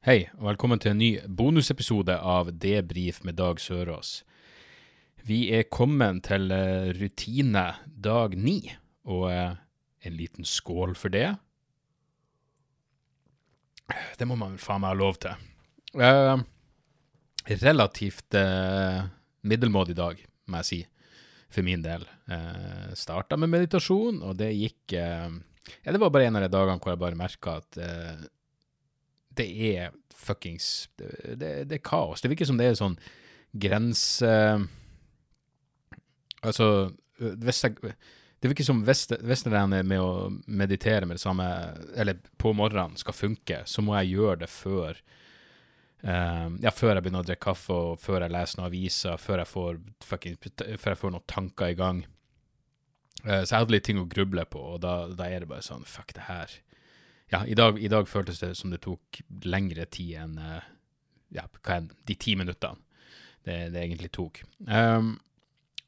Hei, og velkommen til en ny bonusepisode av Debrif med Dag Sørås. Vi er kommet til eh, rutine dag ni, og eh, en liten skål for det. Det må man faen meg ha lov til. Eh, relativt eh, middelmådig dag, må jeg si, for min del. Eh, Starta med meditasjon, og det gikk eh, Ja, det var bare en av de dagene hvor jeg bare merka at eh, det er fuckings det, det, er kaos. Det virker som det er sånn grense... Altså, hvis jeg Det virker som hvis, det- der med å meditere med det samme, eller på morgenen, skal funke, så må jeg gjøre det før eh, Ja, før jeg begynner å drikke kaffe, og før jeg leser noen aviser, før jeg får, fucking, før jeg får noen tanker i gang. Uh, så jeg hadde litt ting å gruble på, og da, da er det bare sånn Fuck, det her ja, i dag, i dag føltes det som det tok lengre tid enn eh, ja, de ti minuttene det, det egentlig tok. Um,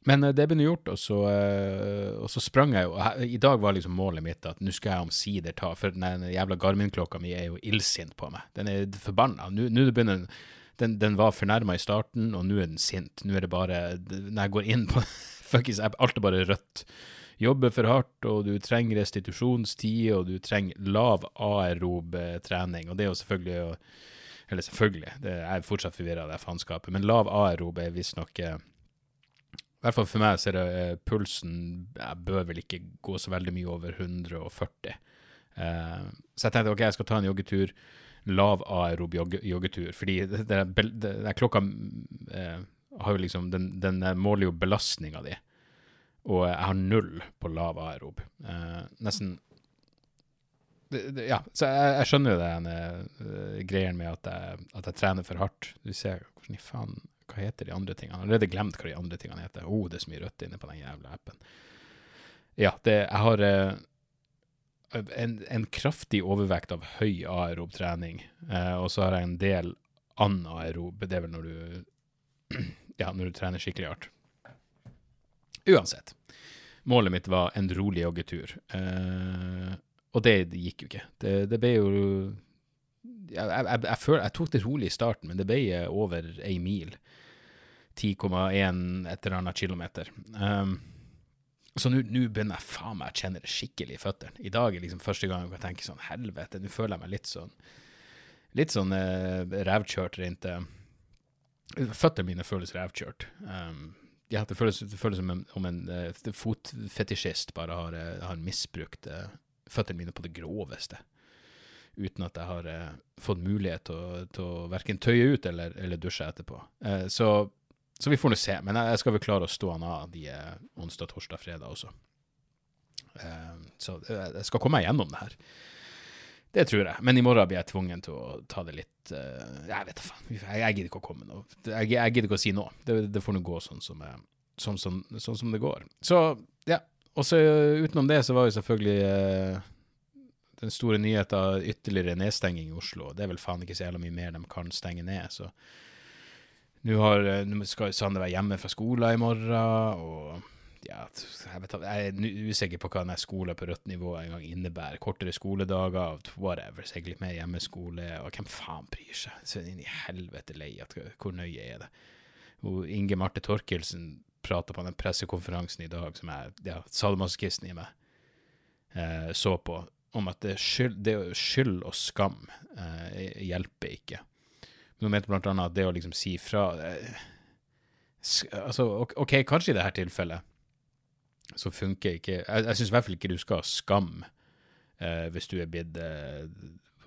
men eh, det ble gjort, og så, eh, og så sprang jeg jo. I dag var liksom målet mitt at nå skal jeg omsider ta For den jævla Garmin-klokka mi er jo illsint på meg. Den er forbanna. Den, den var fornærma i starten, og nå er den sint. Nå er det bare Når jeg går inn på Fuckings, alt er bare rødt jobber for hardt, og du trenger restitusjonstid, og du trenger lav aerob trening. Og det er jo selvfølgelig å Eller selvfølgelig, det jeg er fortsatt forvirra det faenskapet, men lav aerob er visstnok eh, I hvert fall for meg så er det eh, pulsen Jeg bør vel ikke gå så veldig mye over 140. Eh, så jeg tenkte ok, jeg skal ta en joggetur. Lav aerob jogge, joggetur. Fordi det, det, det, klokka eh, har jo liksom Den, den måler jo belastninga di og jeg har null på lav aerob. Eh, nesten Ja, så jeg, jeg skjønner jo den uh, greien med at jeg, at jeg trener for hardt. Du ser hvordan i faen Hva heter de andre tingene? Jeg har allerede glemt hva de andre tingene heter. Å, oh, det er så mye rødt inne på den jævla appen. Ja, det, jeg har uh, en, en kraftig overvekt av høy aerob trening, eh, og så har jeg en del anaerob. Det er vel når du Ja, når du trener skikkelig hardt. Uansett. Målet mitt var en rolig joggetur. Uh, og det, gikk jo ikke. Det, det ble jo jeg, jeg, jeg, føler, jeg tok det rolig i starten, men det ble over ei mil. 10,1 et eller annet kilometer. Um, så nå begynner jeg faen meg å kjenne det skikkelig i føttene. I dag er liksom første gang jeg tenker sånn Helvete, nå føler jeg meg litt sånn Litt sånn eh, revkjørt rent eh, Føttene mine føles revkjørt. Um, ja, det føles, det føles som en, om en uh, fotfetisjist bare har, uh, har misbrukt uh, føttene mine på det groveste. Uten at jeg har fått mulighet til å, verken tøye ut eller, eller dusje etterpå. Så, så vi får nå se. Men jeg, jeg skal vel klare å stå han av de onsdag, torsdag, fredag også. Så jeg skal komme meg gjennom det her. Det tror jeg. Men i morgen blir jeg tvungen til å ta det litt uh, Jeg vet da faen. Jeg, jeg gidder ikke å komme nå. Jeg, jeg gidder ikke å si noe. Det, det får nå gå sånn som, jeg, sånn, sånn, sånn som det går. Så, ja. Og så utenom det så var jo selvfølgelig uh, den store nyheten ytterligere nedstenging i Oslo. Det er vel faen ikke så jævla mye mer de kan stenge ned, så nå eh, nå skal Sander være hjemme fra skolen i morgen, og ja, jeg, vet, jeg er usikker på hva denne skole på rødt nivå en gang innebærer. Kortere skoledager, whatever, sikkert litt mer hjemmeskole, og hvem faen bryr seg? Så inn i helvete lei at hvor nøye er det? Og Inge Marte Torkelsen prata på den pressekonferansen i dag som jeg, ja, sadomasochisten i meg eh, så på, om at det, skyld, det skyld og skam eh, hjelper ikke. Men hun mente blant annet at det å liksom si fra eh, Altså, ok, kanskje i dette tilfellet så funker ikke Jeg, jeg syns i hvert fall ikke du skal ha skam eh, hvis du er blitt eh,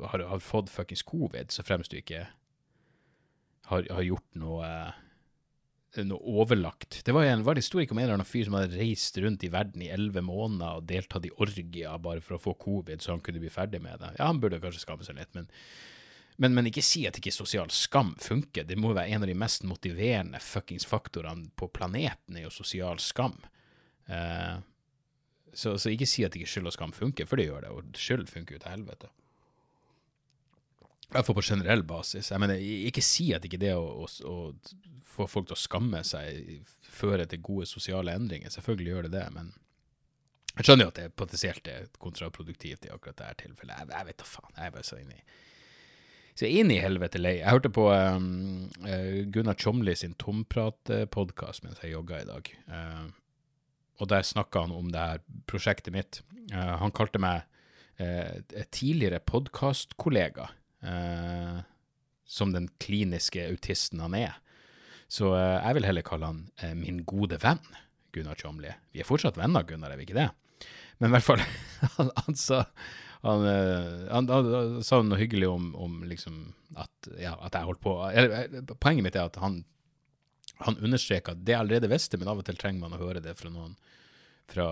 har, har fått fuckings covid, så fremst du ikke har, har gjort noe eh, noe overlagt. Det var, en, var det sto ikke om en eller annen fyr som hadde reist rundt i verden i elleve måneder og deltatt i orgier bare for å få covid, så han kunne bli ferdig med det. Ja, han burde kanskje skamme seg litt, men men, men ikke si at ikke sosial skam funker. Det må jo være en av de mest motiverende fuckings faktorene på planeten, er jo sosial skam. Eh, så, så ikke si at ikke skyld og skam funker, for det gjør det, og skyld funker jo til helvete. I hvert fall på generell basis. Jeg mener, ikke si at ikke det å, å, å få folk til å skamme seg fører til gode sosiale endringer. Selvfølgelig gjør det det, men jeg skjønner jo at det potensielt er kontraproduktivt i akkurat dette tilfellet. Jeg, jeg vet da faen. Jeg er bare så inne så inn i helvete lei. Jeg hørte på um, Gunnar Tjomli sin Tomprat-podkast mens jeg jogga i dag. Uh, og der snakka han om det her prosjektet mitt. Uh, han kalte meg tidligere podkastkollega, som den kliniske autisten han er. Så jeg vil heller kalle han min gode venn, Gunnar Tjomli. Vi er fortsatt venner, Gunnar, er vi ikke det? Men i hvert fall, han, han sa han, eh, han, han, sa noe hyggelig om, om liksom at, ja, at, jeg holdt på eller, eh, Poenget mitt er at han, han understreker at det jeg allerede visste, men av og til trenger man å høre det fra noen fra,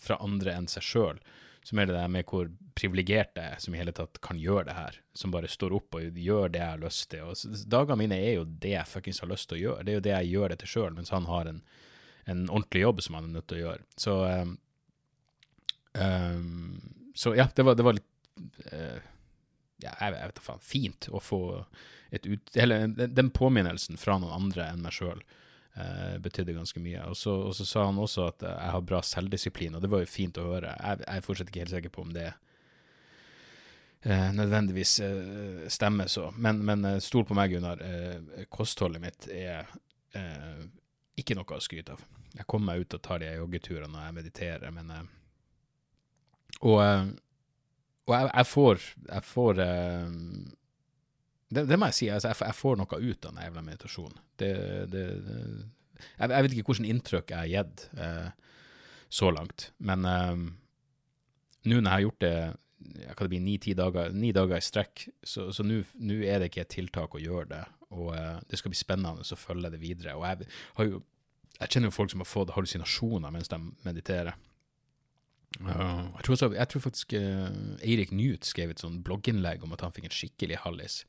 fra andre enn seg sjøl. Som er det der med hvor privilegert jeg er som i hele tatt kan gjøre det her. Som bare står opp og gjør det jeg har lyst til. Og Dagene mine er jo det jeg fuckings har lyst til å gjøre. Det er jo det jeg gjør etter sjøl, mens han har en, en, ordentlig jobb som han er nødt til å gjøre. Så um, så ja, det var, det var litt uh, ja, jeg, jeg vet da faen, fint å få et ut... Eller den påminnelsen fra noen andre enn meg sjøl eh, betydde ganske mye. Og så, og så, sa han også at jeg har bra selvdisiplin, og det var jo fint å høre. Jeg, jeg er fortsatt ikke helt sikker på om det eh, nødvendigvis eh, stemmer så. Men, men stol på meg, Gunnar. kostholdet mitt er ikke noe å skryte av. Jeg kommer meg ut og tar de joggeturene når jeg mediterer, men og, eh, og jeg, jeg, får, jeg får uh, det, det, må jeg si. Altså, jeg, jeg, får noe ut av den jævla meditasjonen. Det, det, jeg, vet ikke hvilket inntrykk jeg har gitt uh, så langt, men uh, nå når jeg har gjort det kan det bli ni-ti dager, ni dager i strekk, så nå er det ikke et tiltak å gjøre det. Og det skal bli spennende å følge det videre. Og jeg, jo, jeg kjenner jo folk som har fått hallusinasjoner mens de mediterer. Uh, jeg, tror også, jeg, tror faktisk uh, Eirik Newt skrev et sånn blogginnlegg om at han fikk en skikkelig hallis.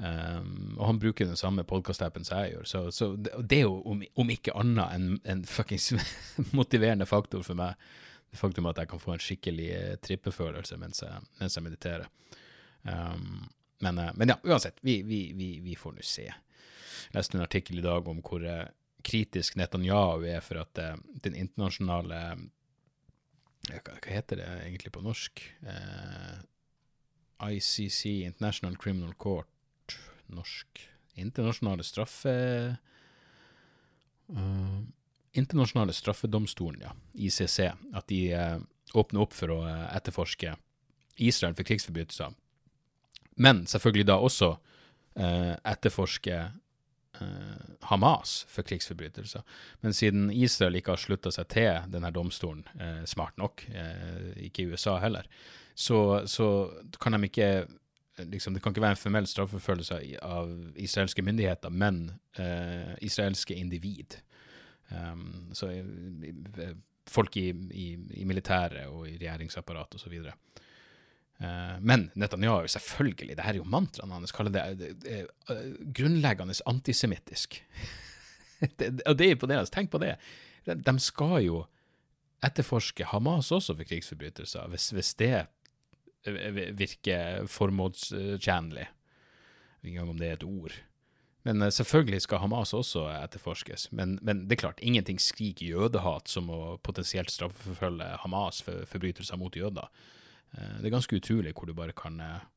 Um, og han bruker den samme podkast-appen som jeg gjør, så, så det, det, er jo om, om ikke annet en, en fuckings motiverende faktor for meg. Det faktum at jeg kan få en skikkelig trippefølelse mens jeg, mens jeg mediterer. Um, men, men, ja, uansett, vi, vi, vi, vi får nå se. Jeg leste en artikkel i dag om hvor kritisk Netanyahu er for at den internasjonale hva, heter det egentlig på norsk? Eh, ICC, International Criminal Court, norsk Internasjonale straffe... Uh, internasjonale straffedomstolen, ja, ICC, at de eh, åpner opp for å uh, etterforske Israel for krigsforbrytelser. Men selvfølgelig da også etterforske Eh, Hamas for krigsforbrytelser. Men siden Israel ikke har slutta seg til denne domstolen, eh, smart nok, eh, ikke USA heller, så, så kan de ikke liksom, Det kan ikke være en formell straffeforfølgelse av israelske myndigheter, men eh, israelske individ. Um, så folk i, i, i militæret og i regjeringsapparatet osv. Eh, men Netanyahu, selvfølgelig, det her er jo mantraene hans, kaller det, det, det, det grunnleggende antisemittisk. og det er imponerende. Tenk på det. De, de, skal jo etterforske Hamas også for krigsforbrytelser, hvis, hvis det eh, virker formålstjenlig. Ikke engang om det er et ord. Men selvfølgelig skal Hamas også etterforskes. Men, men, det er klart, ingenting skriker jødehat som å potensielt straffeforfølge Hamas for forbrytelser mot jøder. Eh, det er ganske utrolig hvor du bare kan eh,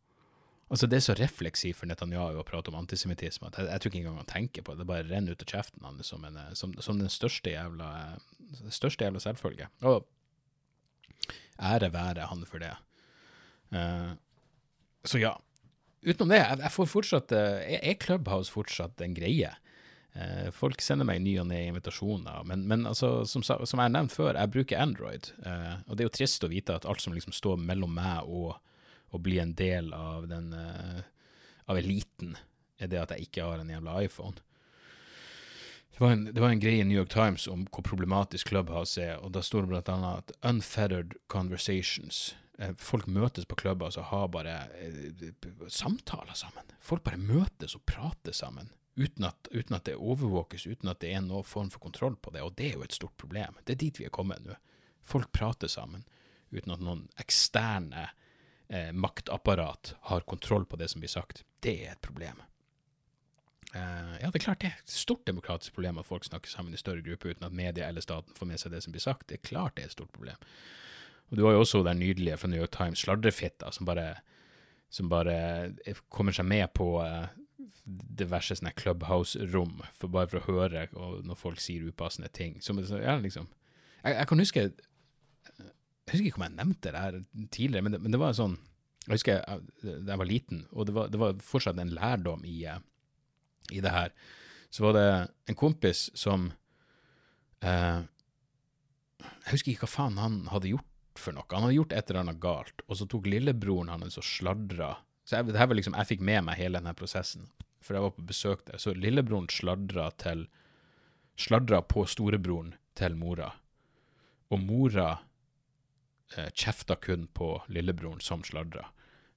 Altså, det er så refleksivt for Netanyahu å prate om antisemittisme at jeg, jeg, tror ikke engang han tenker på det. Det bare renner ut av kjeften hans som, eh, som, som, den største jævla, største jævla selvfølge. Og ære være han for det. Så ja. Utenom det, jeg, får fortsatt er Clubhouse fortsatt en greie? Eh, folk sender meg ny og ne invitasjoner, men, men altså, som, som, jeg har nevnt før, jeg bruker Android. Eh, og det er jo trist å vite at alt som liksom står mellom meg og å bli en del av den eh, av eliten, er det at jeg ikke har en jævla iPhone. Det var, en, det var en greie i New York Times om hvor problematisk Clubhouse er, og da står det blant annet at 'unfettered conversations' Folk møtes på Clubhouse og har bare samtaler sammen. Folk bare møtes og prater sammen uten at, uten at, det overvåkes, uten at det er noen form for kontroll på det. Og det er jo et stort problem. Det er dit vi er kommet nå. Folk prater sammen uten at noen eksterne eh, maktapparat har kontroll på det som blir sagt. Det er et problem. Eh, ja, det er klart det er et stort demokratisk problem at folk snakker sammen i større grupper uten at media eller staten får med seg det som blir sagt. Det er klart det er et stort problem. Og du har jo også den nydelige fra New York Times, sladrefitta, som bare som bare kommer seg med på uh, diverse sånne clubhouse-rom, for bare for å høre når folk sier upassende ting. Som, ja, liksom, jeg, jeg, kan huske Jeg husker ikke om jeg nevnte det her tidligere, men det, men det var sånn Jeg husker jeg, jeg var liten, og det var, det var fortsatt en lærdom i, i, det her. Så var det en kompis som eh, Jeg husker ikke hva faen han hadde gjort for noe. Han hadde gjort et eller annet galt, og så tok lillebroren hans og sladra. Så jeg, det her var liksom, jeg fikk med meg hele denne prosessen for jeg var på besøk der. Så lillebroren sladra til Sladra på storebroren til mora. Og mora eh, kjefta kun på lillebroren som sladra.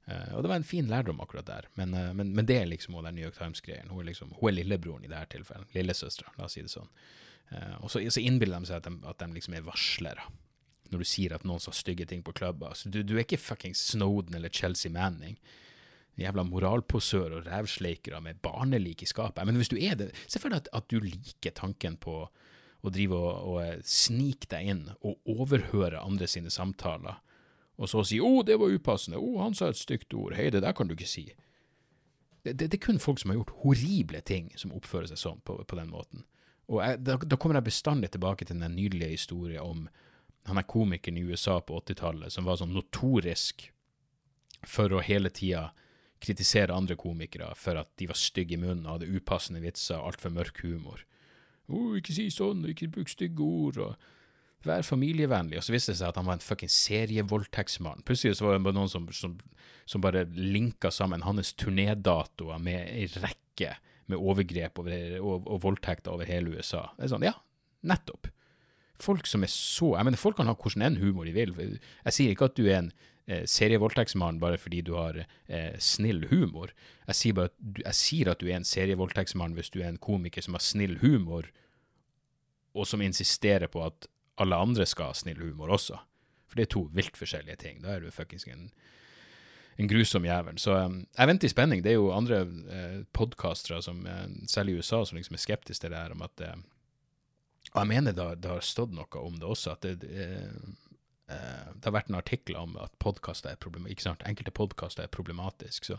Eh, og det var en fin lærdom akkurat der. Men, eh, men, men det er liksom den New York Times-greien. Hun, liksom, hun, er lillebroren i dette tilfellet. Lillesøstera, la oss si det sånn. Eh, og så, så innbiller de seg at de, at de liksom er varslere. Når du sier at noen sa stygge ting på klubber. Så du, du er ikke fucking Snowden eller Chelsea Manning jævla moralposør og rævsleikere med barnelik i skapet. Men hvis du er det, se for deg at, at, du liker tanken på å drive og, og eh, snike deg inn og overhøre andre sine samtaler, og så si 'Å, oh, det var upassende', 'Å, oh, han sa et stygt ord', 'Hei, det der kan du ikke si'. Det, det, det, er kun folk som har gjort horrible ting, som oppfører seg sånn på, på den måten. Og jeg, da, da, kommer jeg bestandig tilbake til den nydelige historien om han er komikeren i USA på 80-tallet som var sånn notorisk for å hele tida kritisere andre komikere for at de var stygge i munnen og hadde upassende vitser og altfor mørk humor. Oh, ikke si sånn, ikke bruk stygge ord, og vær familievennlig. Og så viste det seg at han var en fucking serievoldtektsmann. Plutselig så var det noen som, som, som bare linka sammen hans turnédatoer med ei rekke med overgrep over, og, og voldtekter over hele USA. Det er sånn, ja, nettopp. Folk som er så Jeg mener, folk kan ha hvordan enn humor de vil. Jeg sier ikke at du er en serievoldtektsmann bare fordi du har eh, snill humor. Jeg sier, at, jeg sier at du er en serievoldtektsmann hvis du er en komiker som har snill humor, og som insisterer på at alle andre skal ha snill humor også. For det er to vilt forskjellige ting. Da er du fuckings en, en grusom jævel. Så um, jeg venter i spenning. Det er jo andre eh, podkastere, eh, særlig i USA, som liksom er skeptiske til det her om at eh, Og jeg mener det, det har stått noe om det også, at det Uh, det har vært en artikkel om at podkaster er problematisk, ikke sant? enkelte podkaster er problematisk. Så,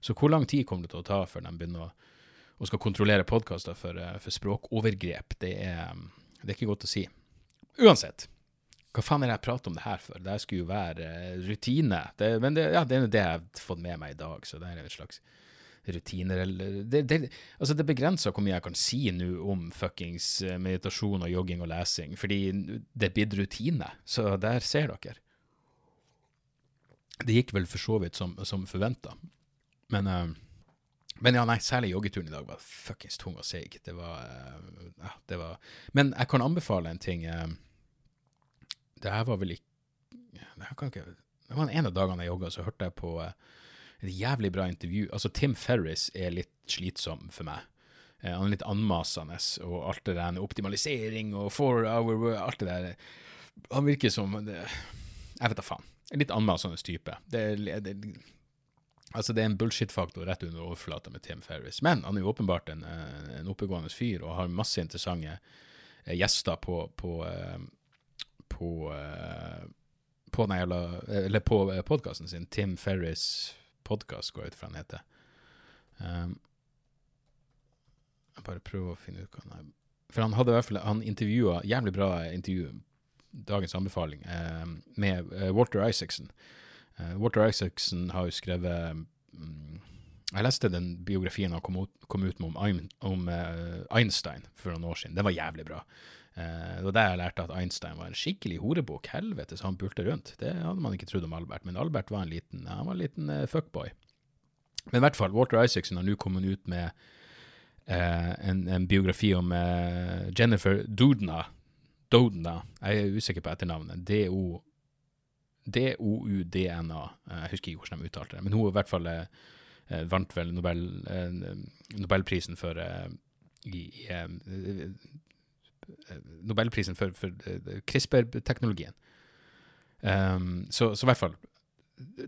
så, hvor lang tid kommer det til å ta før de begynner å, å skal kontrollere podkaster for, uh, for, språkovergrep? Det er, det er, ikke godt å si. Uansett, hva faen er det jeg prater om det her for? Det skulle jo være uh, rutine. Det, men det, ja, det er det jeg har fått med meg i dag, så det er en slags rutiner eller Det, det, altså det begrenser hvor mye jeg kan si nå om fuckings eh, meditasjon og jogging og lesing, fordi det er blitt rutine. Så der ser dere. Det gikk vel for så vidt som, som forventa. Men, uh, men ja, nei, særlig joggeturen i dag var fuckings tung og seig. Det var uh, ja, det var Men jeg kan anbefale en ting. Det her var vel ikke det, ikke, det var en av dagene jeg jogga, så hørte jeg på et jævlig bra intervju. Altså, Tim Ferris er litt slitsom for meg. Eh, han er litt anmasende, og alt det der optimalisering og four hour alt det der Han virker som det, Jeg vet da faen. En litt anmasende type. Det, det, altså, det er en bullshit-faktor rett under overflata med Tim Ferris. Men han er jo åpenbart en, eh, en oppegående fyr og har masse interessante eh, gjester på, på, på, på, på, på podkasten sin. Tim Ferris podkast, går jeg ut fra den heter. Um, jeg bare prøver å finne ut hva han er For han hadde i hvert fall Han intervjua Jævlig bra intervju, dagens anbefaling, um, med uh, Walter Isaacson. Uh, Walter Isaacson har jo skrevet um, Jeg leste den biografien han kom ut, kom ut med om, om uh, Einstein for noen år siden. Den var jævlig bra. Uh, det var der jeg lærte at Einstein var en skikkelig horebukk. Helvete, så han bulte rundt. Det hadde man ikke trodd om Albert. Men Albert var en liten, han var en liten uh, fuckboy. Men i hvert fall, Walter Isaacson har nå kommet ut med eh, en, en, biografi om Jennifer Doudna. Doudna. Jeg er usikker på etternavnet. D-O-U-D-N-A. Jeg husker ikke hvordan de uttalte det. Men hun i hvert fall vant vel Nobel, Nobelprisen for i, i Eh, Nobelprisen for, for eh, CRISPR-teknologien. Um, så, så, i hvert fall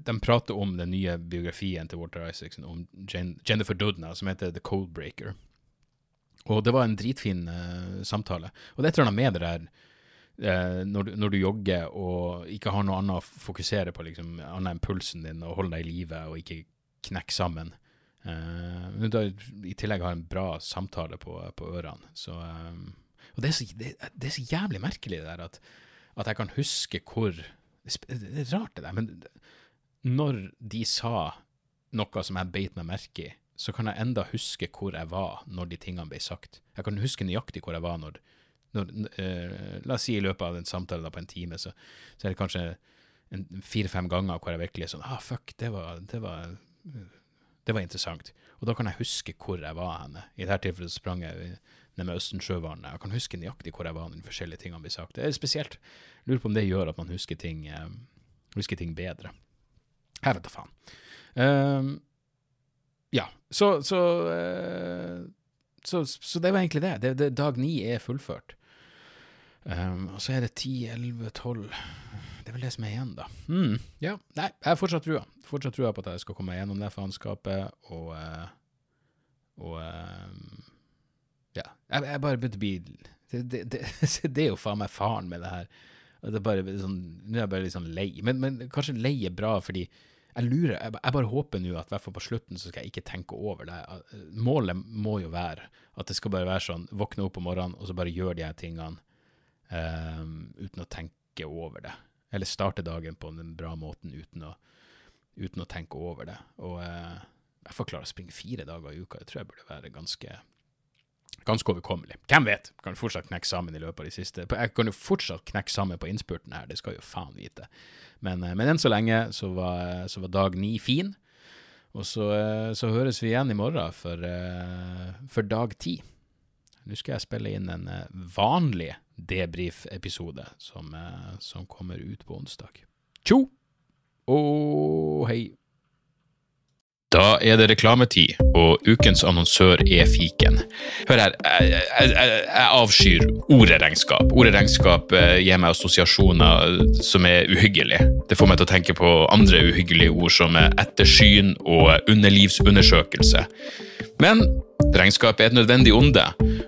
De prater om den nye biografien til Walter Isaacson om Jen, Jennifer Doudna, som heter The Coldbreaker. Og det var en dritfin uh, samtale. Og det et eller annet med det der uh, når, du, når, du, jogger og ikke har noe annet å fokusere på, liksom, annet enn pulsen din, og holde deg i live og ikke knekke sammen. Eh, da, I tillegg har en bra samtale på, på ørene. Så, eh, og det er, så, det, det er, så, jævlig merkelig det der at, at jeg kan huske hvor Det er rart, det der, men når de sa noe som jeg beit meg merke i, så kan jeg enda huske hvor jeg var når de tingene ble sagt. Jeg kan huske nøyaktig hvor jeg var når, når uh, La oss si i løpet av en samtale da, på en time, så, så er det kanskje fire-fem ganger hvor jeg virkelig er sånn Ah, fuck, det var, det var, det var interessant. Og da kan jeg huske hvor jeg var henne. I dette tilfellet sprang jeg ned med Østensjøvannet. Jeg kan huske nøyaktig hvor jeg var når de forskjellige tingene blir sagt. Det er spesielt. Jeg lurer på om det gjør at man husker ting, eh, husker ting bedre. Jeg vet da faen. Uh, ja, så så, uh, så så, det var egentlig det. det, det dag ni er fullført. Um, og så er det 10, 11, 12 Det er vel det som er igjen, da. Mm, ja, nei, jeg har fortsatt trua. Fortsatt trua på at jeg skal komme meg gjennom det faenskapet, og uh, Og uh, Ja, jeg, jeg bare begynte å bli det, det, det, det, er jo faen meg faren med det her. Det er bare sånn, Nå er jeg bare litt sånn lei. Men, men kanskje lei er bra, fordi jeg lurer, jeg bare håper nå at i hvert fall på slutten så skal jeg ikke tenke over det. Målet må jo være at det skal bare være sånn, våkne opp om morgenen og så bare gjøre de her tingene um, uten å tenke over det. Eller starte dagen på den bra måten uten å, uten å tenke over det. Og eh, jeg får klare å springe fire dager i uka. Det tror jeg burde være ganske ganske overkommelig. Hvem vet? Kan fortsatt knekke sammen i løpet av de siste Jeg kan jo fortsatt knekke sammen på innspurten her, det skal jo faen vite. Men, eh, men enn så lenge så var, så var dag ni fin. Og så, eh, så, høres vi igjen i morgen for, eh, for dag ti. Nå skal jeg spille inn en vanlig debrief-episode som, som kommer ut på onsdag. Tjo og hei! Da er det reklametid, og ukens annonsør er fiken. Hør her, jeg, jeg, jeg avskyr ordet regnskap. Ordet regnskap eh, gir meg assosiasjoner som er uhyggelige. Det får meg til å tenke på andre uhyggelige ord som ettersyn og underlivsundersøkelse. Men regnskap er et nødvendig onde,